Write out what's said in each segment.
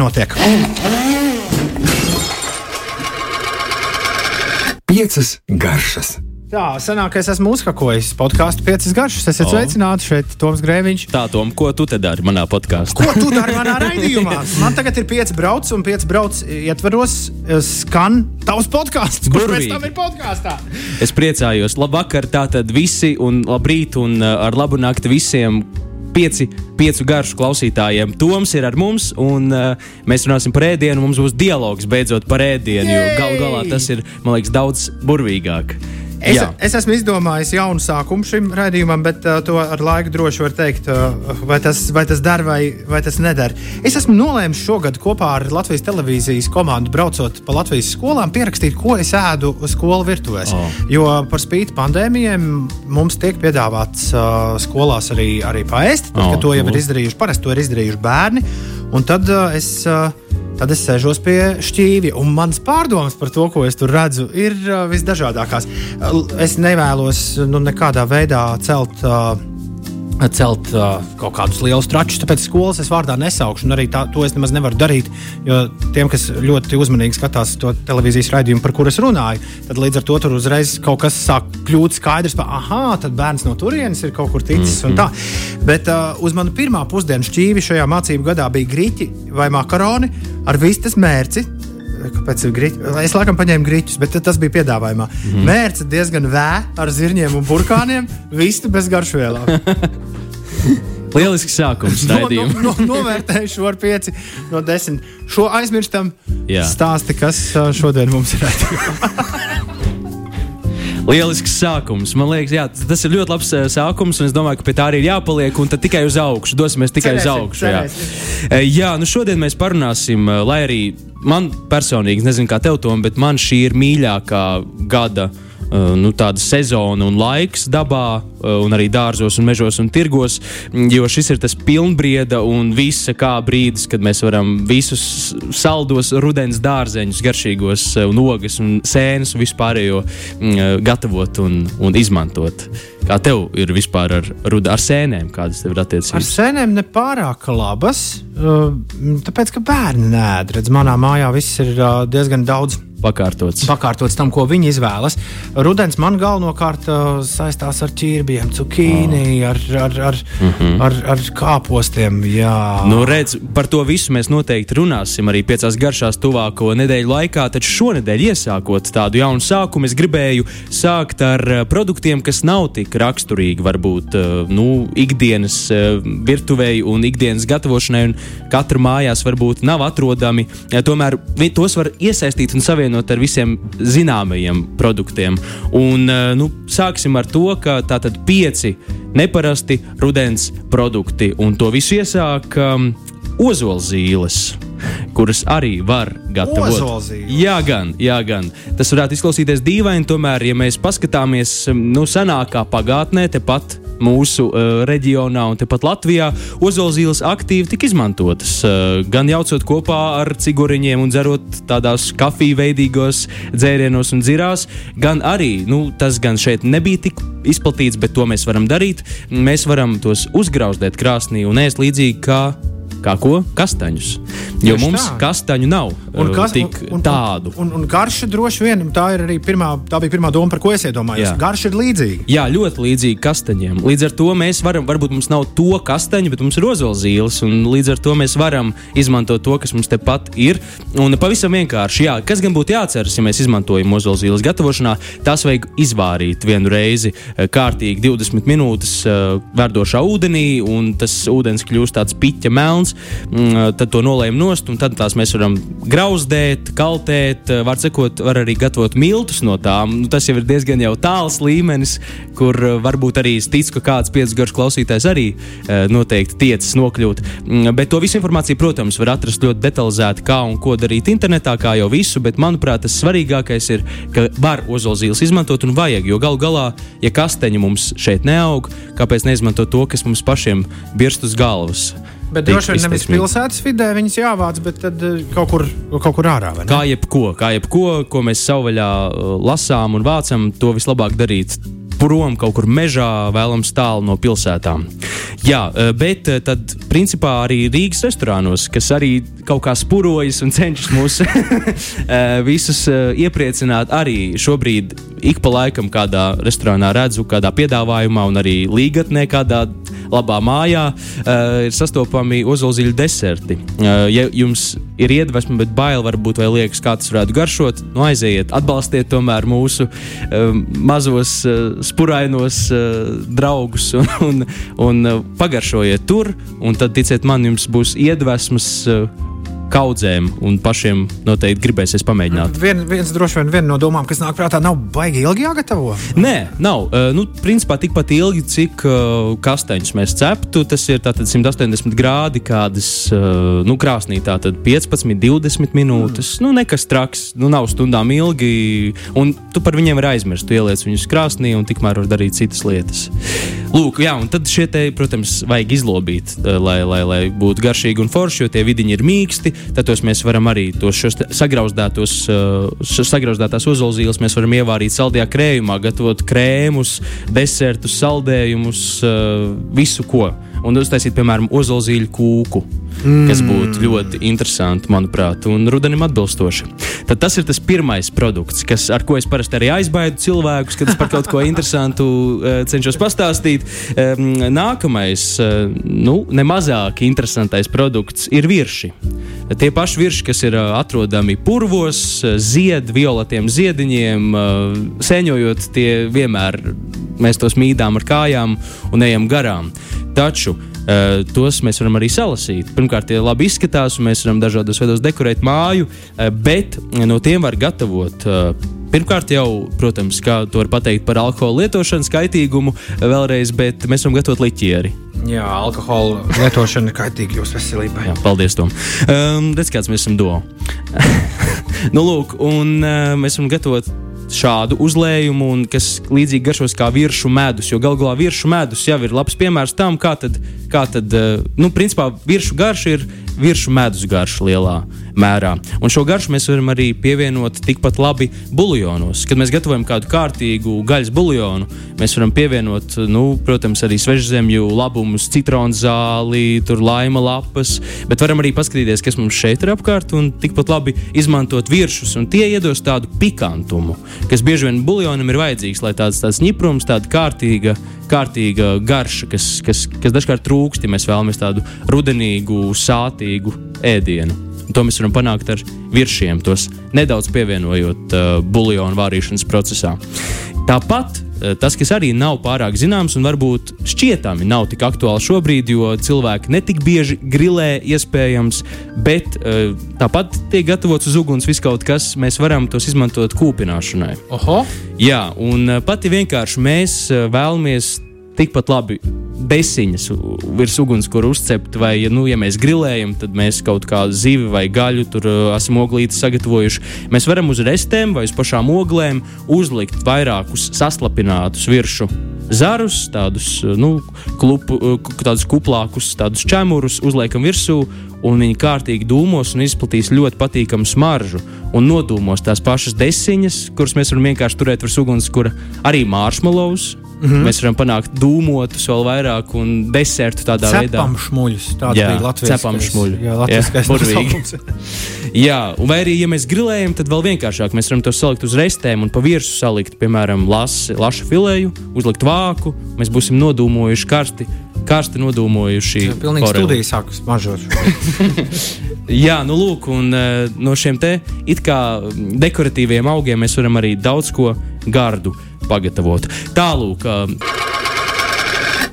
notiek. Piecas garšas. Tā, senāk es esmu uzhakojis podkāstu piecas garšas. Esiet O. sveicināti šeit, Toms Grēviņš. Tā, Tom, ko tu te dari manā podkāstā? Ko tu dari manā raidījumā? Man tagad ir pieci brauc, un pieci brauc ietvaros eh, skan tavs podkāsts. Kurš pēc tam ir podkāstā? Es priecājos. Labvakar, tātad visi, un labrīt, un uh, ar labu nakti visiem. Pieci, piecu garšu klausītājiem. Toms ir ar mums, un uh, mēs runāsim par ēdienu. Mums būs dialogs beidzot par ēdienu, jo galu galā tas ir, man liekas, daudz burvīgāk. Es, Jā. es esmu izdomājis jaunu sākumu šim raidījumam, bet uh, to ar laiku droši var teikt, uh, vai tas, vai tas der vai, vai tas neder. Es esmu nolēmis šogad kopā ar Latvijas televīzijas komandu braucot pa Latvijas skolām, pierakstīt, ko es ēdu skolu virtuvēs. Oh. Jo par spīti pandēmijai mums tiek piedāvāts uh, skolās arī, arī paēst, tad, Oh, to jau ir izdarījuši, parasti to ir izdarījuši bērni. Un tad uh, es. Uh, Tad es sēžos pie šķīvja, un manas pārdomas par to, ko es tur redzu, ir uh, visdažādākās. Es nevēlos nu, nekādā veidā celt. Uh, Celt uh, kaut kādus lielus tračus, tāpēc skolas es vārdā nesaukšu. un Arī tā, to es nemaz nevaru darīt. Jo tiem, kas ļoti uzmanīgi skatās to televīzijas raidījumu, par kuru es runāju, tad līdz ar to tur uzreiz kaut kas sāk kļūt skaidrs, ka, ah, tad bērns no turienes ir kaut kur ticis. Mm -hmm. Bet uh, uz manu pirmā pusdienu šķīvi šajā mācību gadā bija grīķi vai makaroni ar vistas mērci. Kāpēc ir grīķi? Es laikam paņēmu grīķus, bet tas bija piedāvājumā. Mm -hmm. Mērce diezgan vē ar zirņiem un burkāniem, vistu bez garšvielām. Lielisks sākums No, no, no, novērtēju šo ar 5 no 10. Šo aizmirstam. Jā. Stāsti, kas ā, šodien mums ir. Lielisks sākums. Man liekas, jā, tas ir ļoti labs eh, sākums, un es domāju, ka pie tā arī ir jāpaliek. Un tad tikai uz augšu, dosimies tikai uz Cerēsim, augšu. Jā. cerēsim. Eh, jā, nu šodien mēs parunāsim, eh, lai arī man personīgi, nezinu kā tev, Tom, bet man šī ir mīļākā gada. Eh, Nu, tāda sezona un laiks dabā, eh, un arī dārzos, un mežos un tirgos. mm, Jo šis ir tas pilnbrieda un visa kā brīdis, kad mēs varam visus saldos, rudens dārzeņus, garšīgos, eh, un ogas un sēnes un vispārējo mm, gatavot un, un izmantot. Kā tev ir vispār ar, ar sēnēm, kādas tev ir Ar attiecības? sēnēm nepārāk labas, ā, tāpēc ka bērni nē, redz, manā mājā viss ir diezgan daudz. Pakārtots. Pakārtots tam, ko viņi izvēlas. Rudens man galvenokārt ā, saistās ar ķirbiem, cukīni, ar, ar, ar, ar, ar kāpostiem. Jā, Nu, redz, par to visu mēs noteikti runāsim arī piecās garšās tuvāko nedēļu laikā. Taču šonadēļ, iesākot tādu jaunu sākumu, es gribēju sākt ar eh, produktiem, kas nav tik raksturīgi varbūt eh, nu, ikdienas eh, virtuvei un ikdienas gatavošanai, un katra mājās varbūt nav atrodami. Tomēr tos var iesaistīt un savienot ar visiem zināmajiem produktiem. Un, eh, nu, sāksim ar to, ka tātad pieci neparasti rudens produkti, un to visu iesāk um, ozolzīles. Kuras arī var gatavot. Ozolzīles? Jā, gan, jā, gan. Tas varētu izklausīties dīvaini, tomēr, ja mēs paskatāmies um, nu, senākā pagātnē, tepat mūsu uh, reģionā un tepat Latvijā, ozolzīles aktīvi tika izmantotas. Uh, gan jaucot kopā ar ciguriņiem un dzerot tādās kafiju veidīgos dzērienos un dzirās, gan arī nu, tas gan šeit nebija tik izplatīts, bet to mēs varam darīt. Mēs varam tos uzgrauzdēt krāsnī un ēst līdzīgi kā. Kā ko? Kastaņus. Jo Tieši mums tā. kastaņu nav uh, kas- tik un, un, tādu. Un, un garša droši vien tā ir arī pirmā, tā bija pirmā doma, par ko es iedomājos. Garša ir līdzīga. Jā, ļoti līdzīgi kastaņiem. Līdz ar to mēs varam, varbūt mums nav to kastaņu, bet mums ir ozolzīles, un līdz ar to mēs varam izmantot to, kas mums tepat ir. Un pavisam vienkārši, jā, kas gan būtu jāatceras, ja mēs izmantojam ozolzīles gatavošanā, tās vajag izvārīt vienu reizi eh, kārtīgi 20 minūtes eh, verdošā ūdenī, un tas ūdens kļūst tāds piķa melns. Mm, Tad to nolējam nost, un tad tās mēs varam grauzdēt, kaltēt, var sakot, var arī gatavot miltus no tām. Nu, tas jau ir diezgan jau tāls līmenis, kur varbūt arī es ticu, ka kāds piecus garš klausītājs arī noteikti tiecas nokļūt. Mm, Bet to visu informāciju, protams, var atrast ļoti detalizēti, kā un ko darīt internetā, kā jau visu, bet manuprāt, tas svarīgākais ir, ka var ozolzīles izmantot un vajag, jo galu galā, ja kasteņi mums šeit neaug, kāpēc neizmantot to, kas mums pašiem birst uz galvas? Bet droši vien nevis pilsētas vidē viņas jāvāc, bet tad eh, kaut kur, kaut kur ārā. Kā jebko, kā jebko, ko mēs savvaļā uh, lasām un vācam, to vislabāk darīt prom kaut kur mežā, vēlams tālu no pilsētām. Jā, bet tad principā arī Rīgas restorānos, kas arī kaut kā spurojas un cenšas mūs visus iepriecināt, arī šobrīd ik pa laikam kādā restorānā redzu, kādā piedāvājumā un arī līgatnē kādā labā mājā uh, ir sastopami ozolzīļu deserti. Uh, ja jums ir iedvesma, bet bail varbūt vai liekas, kā tas varētu garšot, nu aiziet, atbalstiet tomēr mūsu uh, mazos uh, spurainos uh, draugus un, un, un uh, pagaršojiet tur, un tad ticiet man, jums būs iedvesmas. Uh, kaudzēm, un pašiem noteikti gribēsies pamēģināt. Vien, viens droši vien viena no domām, kas nāk prātā, nav baigi ilgi jāgatavo. Nē, nav. Nu, principā tikpat ilgi, cik kasteņus mēs ceptu. Tas ir 180 grādi, kādas nu, krāsnī, tātad 15, 20 minūtes. Mm. Nu, nekas traks, nu, nav stundām ilgi, un tu par viņiem vari aizmirst. Tu ieliec viņus krāsnī, un tikmēr var darīt citas lietas. Lūk, jā, un tad šie te, protams, vajag izlobīt, lai, lai, lai būtu garšīgi un forši, jo tie vidiņi ir mīksti tad mēs varam arī tos sagrauzdētos, uh, sagrauzdētās ozolzīles mēs varam ievārīt saldajā krējumā, gatavot krēmus, desertus, saldējumus, uh, visu ko. Un uztaisīt, piemēram, ozolzīļu kūku, mm. kas būtu ļoti interesanti, manuprāt, un rudenim atbilstoši. Tad tas ir tas pirmais produkts, kas, ar ko es parasti arī aizbaidu cilvēkus, kad es par kaut ko interesantu uh, cenšos pastāstīt. Nākamais, uh, nu, nemazāk interesantais produkts ir virši. Tie paši virši, kas ir atrodami purvos, zied violetiem ziediņiem, sēņojot, tie vienmēr mēs tos mīdām ar kājām un ejam garām. Taču Uh, tos mēs varam arī salasīt. Pirmkārt, tie labi izskatās, un mēs varam dažādos veidos dekorēt māju, uh, bet no tiem var gatavot. Uh, Pirmkārt, jau, protams, kā to var pateikt par alkohola lietošanas kaitīgumu, vēlreiz, bet mēs varam gatavot liķieri. Jā, alkohola lietošana ir kaitīga jūsu veselībai. Jā, paldies, Tom. Um, redz, kāds mēs esam do. nu, lūk, un uh, mēs varam gatavot šādu uzlējumu, un kas līdzīgi garšos kā virsmu medus. Jo galu galā virsmu medus jau ir labs piemērs tam, kā tad, kā tad uh, nu, principā virsmu garša ir virsmu medus garša lielā mērā. Un šo garšu mēs varam arī pievienot tikpat labi buljonos. Kad mēs gatavojam kādu kārtīgu gaļas buljonu, mēs varam pievienot, nu, protams, arī svežzemju labumus, citronu zāli, laima lapas, bet varam arī paskatīties, kas mums šeit ir apkārt, un tikpat labi izmantot virsmus, un tie iedos tādu pikantumu, kas bieži vien buljonam ir vajadzīgs, lai tāds, tāds ņiprums, tāda kārtīga, kārtīga garša, kas, kas, kas dažkārt trūkst, ja mēs vēlamies tādu rudenīgu, sātīgu ēdienu. Un to mēs varam panākt ar virsiem, tos nedaudz pievienojot uh, buļbuļsāļu vārīšanas procesā. Tāpat uh, tas, kas arī nav pārāk zināms un varbūt šķietami nav tik aktuāli šobrīd, jo cilvēki netik bieži grilē, iespējams, bet uh, tāpat tiek gatavots uz uguns viss kaut kas, mēs varam tos izmantot kūpināšanai. Oho! Jā, un uh, pati vienkārši mēs uh, vēlamies tikpat labi besiņas virs ugunskura uzcept, vai, nu, ja mēs grilējam, tad mēs kaut kādu zivi vai gaļu tur uh, esam oglīti sagatavojuši. Mēs varam uz restēm vai uz pašām oglēm uzlikt vairākus saslapinātus virsmu zarus, tādus, uh, nu, klupu, uh, tādus kuplākus, tādus čemurus, uzliekam virsū, un viņi kārtīgi dūmos un izplatīs ļoti patīkamu smaržu. Un nodūmos tās pašas desiņas, kuras mēs varam vienkārši turēt virs ugunskura, arī marshmallows Mm -hmm. Mēs varam panākt dūmotus vēl vairāk un desertu tādā cepam veidā. Šmuļus, tāds jā, bija Latvijas cepam šmuļu. Jā, Latvijas burvīgi. jā, vai arī, ja mēs grilējam, tad vēl vienkāršāk mēs varam to salikt uz restēm un pa virsmu salikt, piemēram, lasi, laša filēju, uzlikt vāku, mēs būsim nodūmojuši karsti. Karsti nodūmojuši. Jā, pilnīgi studija sākas mažot. Jā, nu lūk, un uh, no šiem te it kā dekoratīviem augiem mēs varam arī daudz ko gardu pagatavot. Tālūk.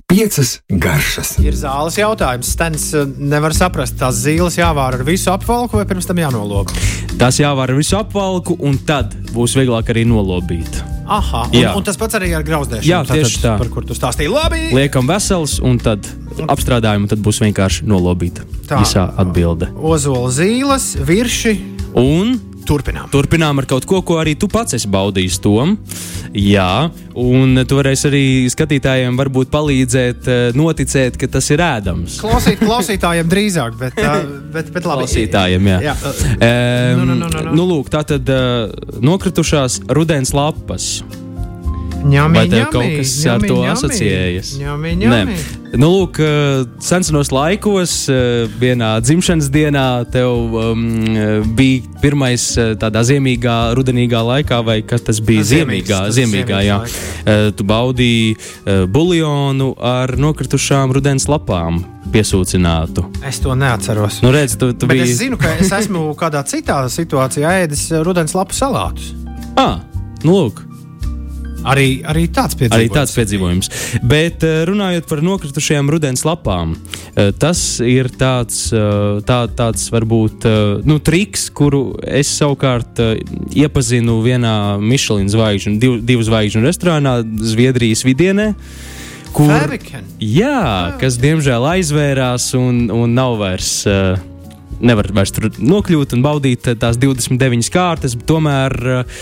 Piecas garšas. Ir zāles jautājums. Stens nevar saprast, tās zīles jāvāra ar visu apvalku vai pirms tam jānoloba? Tās jāvāra ar visu apvalku, un tad būs vieglāk arī nolobīt. Aha, un, Jā. un tas pats arī ar grauzdēšanu. Jā, tieši Tātad, tā. Par kur tu stāstīji? Labi! Liekam vesels, un tad apstrādājumu tad būs vienkārši nolobīta. Tā īsā atbilde. Ozola zīles, virši. Un Turpinām. Turpinām ar kaut ko, ko arī tu pats esi baudījis, Tom. Jā, un tu varēsi arī skatītājiem varbūt palīdzēt, eh, noticēt, ka tas ir ēdams. Klausīt, klausītājiem drīzāk, bet, bet, bet labi. Klausītājiem, jā. jā. Um, nu, nu, nu, nu, nu. nu, lūk, tā tad uh, nokritušās rudens lapas. Ņami, Vai tev ņami, kaut kas ar ņami, to ņami. asociējas? Ņami, ņami. Nu, lūk, eh, senos laikos, eh, vienā dzimšanas dienā, tev um, bija pirmais eh, tādā ziemīgā, rudenīgā laikā, vai kas tas bija? Ziemīgs, Ziemīgā, tas ziemīgā, jā. Eh, Tu baudīji eh, buļļonu ar nokritušām rudens lapām piesūcinātu. Es to neatceros. Nu, redz, tu, tu biji... es zinu, ka es esmu kādā citā situācijā ēdis eh, rudens lapu salātus. Ah, nu, lūk. Arī, arī tāds piedzīvojums. Arī tāds piedzīvojums. Bet eh, runājot par nokritušajām rudens lapām, eh, tas ir tāds, eh, tā, tāds varbūt nu, triks, kuru es savukārt iepazinu vienā Michelin zvaigžņu, divu, divu zvaigžņu restorānā Zviedrijas vidienē. Kur, Fabriken. jā, kas diemžēl aizvērās un, un nav vairs. Uh, Nevar vairs tur nokļūt un baudīt eh, tās 29 kārtas, tomēr uh,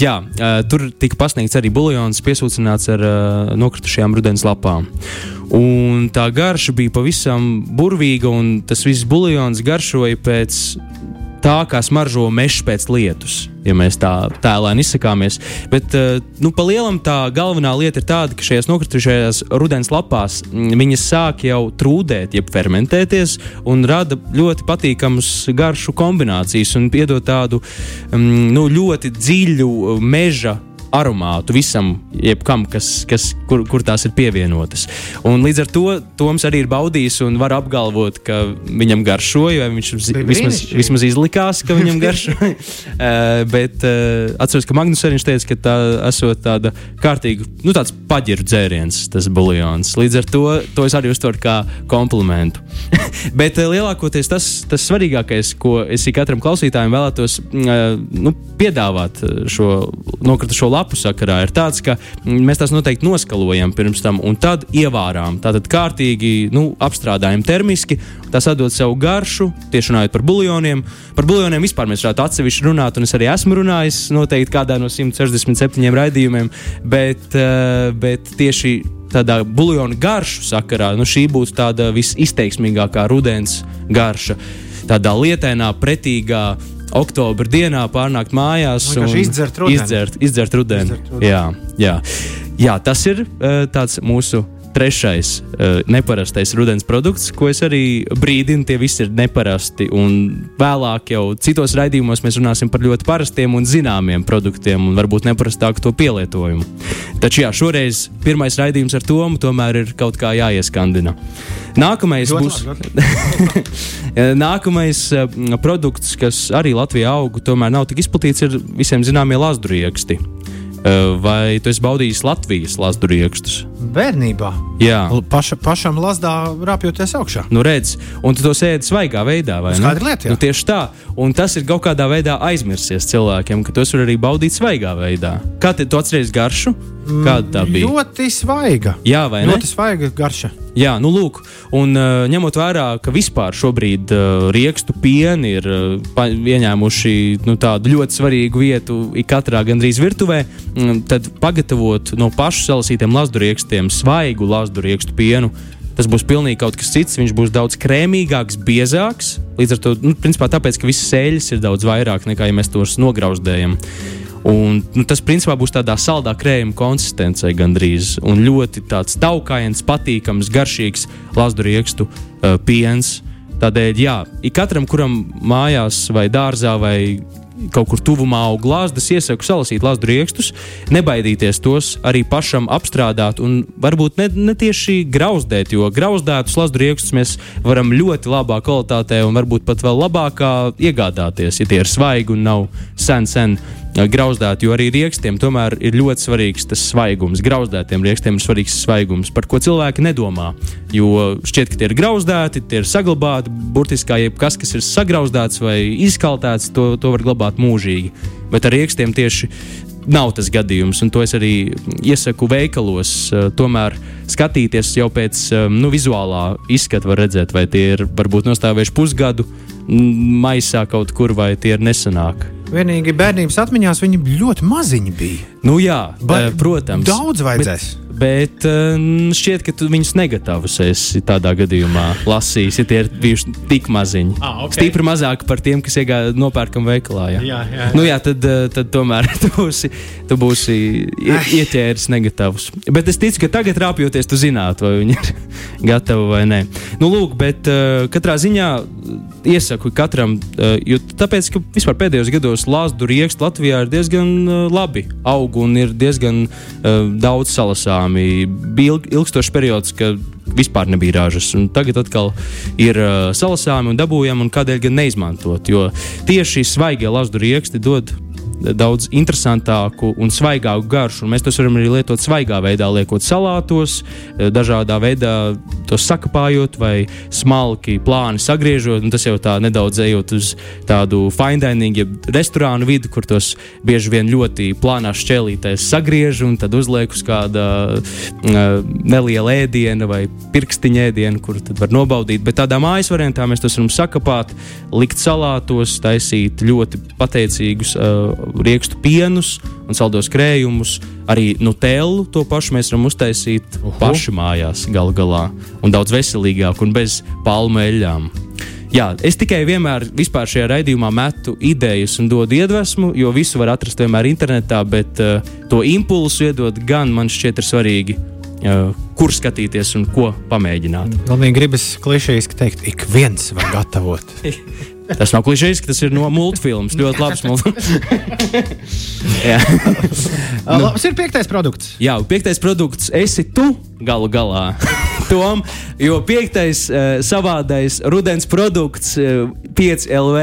jā, uh, tur tika pasniegts arī buļļons, piesūcināts ar nokritušajām rudens lapām. Un tā garša bija pavisam burvīga, un tas viss buļļons garšoja pēc tā, kā smaržo mežs pēc lietus, ja mēs tā tēlēni izsakāmies. Bet, eh, nu, pa lielam tā galvenā lieta ir tāda, ka šajās nokritušajās rudens lapās mm, viņas sāk jau trūdēt, jeb fermentēties, un rada ļoti patīkamus garšu kombinācijas un piedod tādu mm, nu, ļoti dziļu eh, meža aromātu visam, jebkam, kas, kas, kur, kur tās ir pievienotas. Un līdz ar to Toms arī ir baudījis un var apgalvot, ka viņam garšoja, vai viņš vismaz, vismaz izlikās, ka viņam garšoja. uh, bet uh, atceros, ka Magnus arī teica, ka tā esot tāda kārtīga, nu tāds paģiru dzēriens, tas buļļons. Līdz ar to, to es arī uztveru kā komplimentu. bet uh, lielākoties tas, tas svarīgākais, ko es katram klausītājam vēlētos uh, nu, piedāvāt šo nokritušo lapu sakarā, ir tāds, ka mēs tās noteikti noskalojam pirms tam un tad ievārām. Tātad kārtīgi nu, apstrādājam termiski, tas atdod savu garšu, tieši runājot par buļļoniem. Par buļļoniem vispār mēs varētu atsevišķi runāt, un es arī esmu runājis noteikti kādā no 167 raidījumiem, bet, uh, bet tieši tādā buļļona garšu sakarā, nu, šī būtu tāda visizteiksmīgākā rudens garša. Tādā lietainā, pretīgā oktobra dienā pārnākt mājās Vienkārši izdzert rudeni. Izdzert, izdzert rudeni. Izdzert rudeni. Jā, jā. jā, tas ir uh, tāds mūsu trešais uh, neparastais rudens produkts, ko es arī brīdinu, tie visi ir neparasti. Un vēlāk jau citos raidījumos mēs runāsim par ļoti parastiem un zināmiem produktiem, un varbūt neparastāku to pielietojumu. Taču jā, šoreiz pirmais raidījums ar Tomu tomēr ir kaut kā jāieskandina. Nākamais Ļoti būs. labi, Nākamais uh, produkts, kas arī Latvijā aug, tomēr nav tik izplatīts, ir visiem zināmie lazdurieksti. Uh, vai tu esi baudījis Latvijas lazduriekstus? Bērnībā. Jā. Paša, pašam lasdā rāpjoties augšā. Nu, redz, un tu to sēdi svaigā veidā, vai ne? Skaidra lieta, jā. Nu, tieši tā. Un tas ir kaut kādā veidā aizmirsies cilvēkiem, ka tos var arī baudīt svaigā veidā. Kā te tu atceries garšu? Kāda tā bija? Ļoti svaiga. Jā, vai ne? Ļoti svaiga garša. Jā, nu lūk, un uh, ņemot vērā, ka vispār šobrīd uh, riekstu pieni ir uh, ieņēmuši nu, tādu ļoti svarīgu vietu ik katrā gandrīz virtuvē, mm, tad pagatavot no pašu salasītiem lazduriekstiem svaigu lazduriekstu pienu. Tas būs pilnīgi kaut kas cits. Viņš būs daudz krēmīgāks, biezāks. Līdz ar to, nu, principā, tāpēc, ka visas sēļas ir daudz vairāk nekā, ja mēs tos nograuzdējam. Un, nu, tas principā būs tādā saldā krējuma konsistencē gandrīz. Un ļoti tāds taukains, patīkams, garšīgs lazduriekstu uh, piens. Tādēļ, jā, ik katram, kuram mājās vai dārzā vai kaut kur tuvumā aug glāzdas, iesaku salasīt lazdu rīkstus, nebaidīties tos arī pašam apstrādāt un varbūt ne, ne tieši grauzdēt, jo grauzdētus lazdu rīkstus mēs varam ļoti labā kvalitātē un varbūt pat vēl labākā iegādāties, ja tie ir svaigi un nav sen, sen grauzdēti, jo arī rīkstiem tomēr ir ļoti svarīgs tas svaigums. Grauzdētiem rīkstiem ir svarīgs svaigums, par ko cilvēki nedomā. Jo šķiet, ka tie ir grauzdēti, tie ir saglabāti. Burtiski jebkas, kas ir sagrauzdēts vai izkaltēts, to, to var glabāt mūžīgi. Bet ar rīkstiem tieši nav tas gadījums, un to es arī iesaku veikalos. eh, Tomēr skatīties jau pēc eh, nu, vizuālā izskata, var redzēt, vai tie ir varbūt nostāvējuši pusgadu maisā kaut kur, vai tie ir nesenāki. Vienīgi bērnības atmiņās viņi ļoti maziņi bija. Nu, jā, Ba- eh, protams. Daudz vajadzēs. Bet, bet eh, šķiet, ka tu viņus negatavus esi tādā gadījumā lasījis, ja tie ir bijuši tik maziņi. Ah, ok. Stipri mazāk par tiem, kas iegāja nopērkam veikalā. Jā, Jā, jā, jā. Nu, jā tad, eh, tad tomēr tu būsi, tu būsi ie- ieķēris negatavus. Bet es ticu, ka tagad rāpjoties, tu zinātu, vai viņi ir gatavi vai nē. Nu, lūk, bet katrā ziņā iesaku katram, jo tāpēc, ka vispār pēdējos gados Lāsdu rieksts Latvijā ir diezgan labi aug un ir diezgan uh, daudz salasāmi. Bija ilg, ilgstošs periods, kad vispār nebija ražas, un tagad atkal ir uh, salasāmi un dabūjami, un kādēļ gan neizmantot, jo tieši svaigie Lāsdu rieksti dod daudz interesantāku un svaigāku garšu. un Mēs tos varam arī lietot svaigā veidā, liekot salātos, eh, dažādā veidā tos sakapājot vai smalki plāni sagriežot. Tas jau tā nedaudz ejot uz tādu fine dining, jeb restorānu vidi, kur tos bieži vien ļoti plānā šķēlītēs sagriež un tad uzliek uz kāda uh, neliela ēdiena vai pirkstiņa ēdiena, kur tad var nobaudīt. Bet tādā mājas variantā mēs tos varam sakapāt, likt salātos, taisīt ļoti pateicīgus uh, riekstu pienus un saldos krējumus. Arī nutellu to pašu mēs varam uztaisīt uh -huh. paši mājās, galu galā, un daudz veselīgāk un bez palmu eļļām. Jā, es tikai vienmēr vispār šajā raidījumā metu idejas un dodu iedvesmu, jo visu var atrast vienmēr internetā, bet uh, to impulsu iedot gan man šķiet ir svarīgi, uh, kur skatīties un ko pamēģināt. Galvenīgi gribas klišejiski teikt, ik viens var gatavot. Tas nav klišejs, tas ir no multfilmas. Ļoti labs multfilms. Jā. Nu. Labs ir piektais produkts. Jā, piektais produkts esi tu galu galā. Tom, jo piektais uh, savādais rudens produkts, uh, 5 LV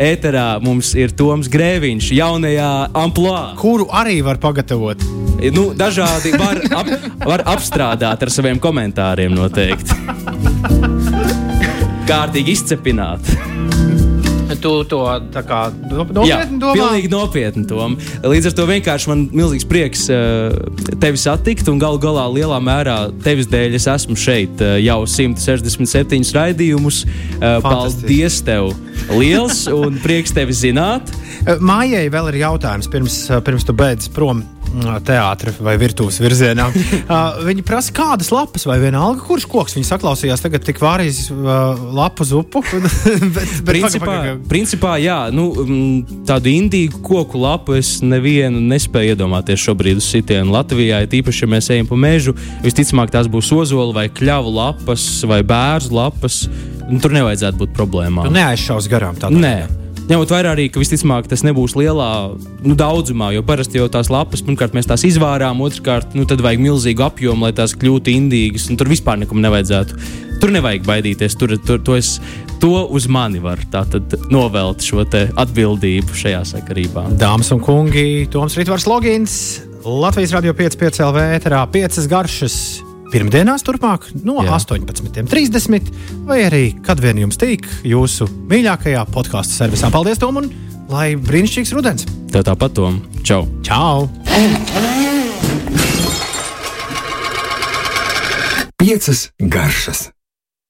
ēterā mums ir Toms Grēviņš, jaunajā amplitūnā. Kuru arī var pagatavot? Nu, dažādi var, ap, var apstrādāt ar saviem komentāriem noteikti. Kārtīgi izcepināt. Tu to tā kā no- Jā, nopietni domā? pilnīgi nopietni. Tom. Līdz ar to vienkārši man ir milzīgs prieks uh, tevi satikt, un galu galā lielā mērā tevis dēļ es esmu šeit uh, jau 167 raidījumus. Uh, paldies tev! Liels un prieks tevi zināt! Mājai vēl ir jautājums, pirms, pirms tu beidz prom teātris vai virtuves virzienā. uh, viņi prasa, kādas lapas vai vienalga, kurš koks viņi saklausījās. Tagad tik vārījis uh, lapu zupu. bet, bet, Principā, paga, paga. principā jā, nu, mm, tādu indīgu koku lapu es nevienu nespēju iedomāties šobrīd uz sitienu Latvijā. Ja tīpaši, ja mēs ejam pa mežu, visticamāk tās būs ozola vai kļavu lapas vai bērnu lapas. Nu, tur nevajadzētu būt problēmām. Tu neaizšaus garām. tādā Nē. ziņā. Ņemot vērā arī, ka visticamāk tas nebūs lielā nu, daudzumā, jo parasti jau tās lapas, pirmkārt, mēs tās izvārām, otrkārt, nu, tad vajag milzīgu apjomu, lai tās kļūtu indīgas, un tur vispār nekam nevajadzētu. Tur nevajag baidīties, tur, tur to, es, to uz mani var novelt šo atbildību šajā sakarībā. Dāmas un kungi, Toms Ritvars Logins, Latvijas Radio 5,5 LV ēterā 5 garšas. Pirmdienās, turpmāk, no Jā. 18.30 vai arī kad vien jums tīk jūsu mīļākajā podkāstu servisā. Paldies, Tom, un lai brīnišķīgs rudens! Tev tāpat, Tom. Čau! Čau! Piecas garšas.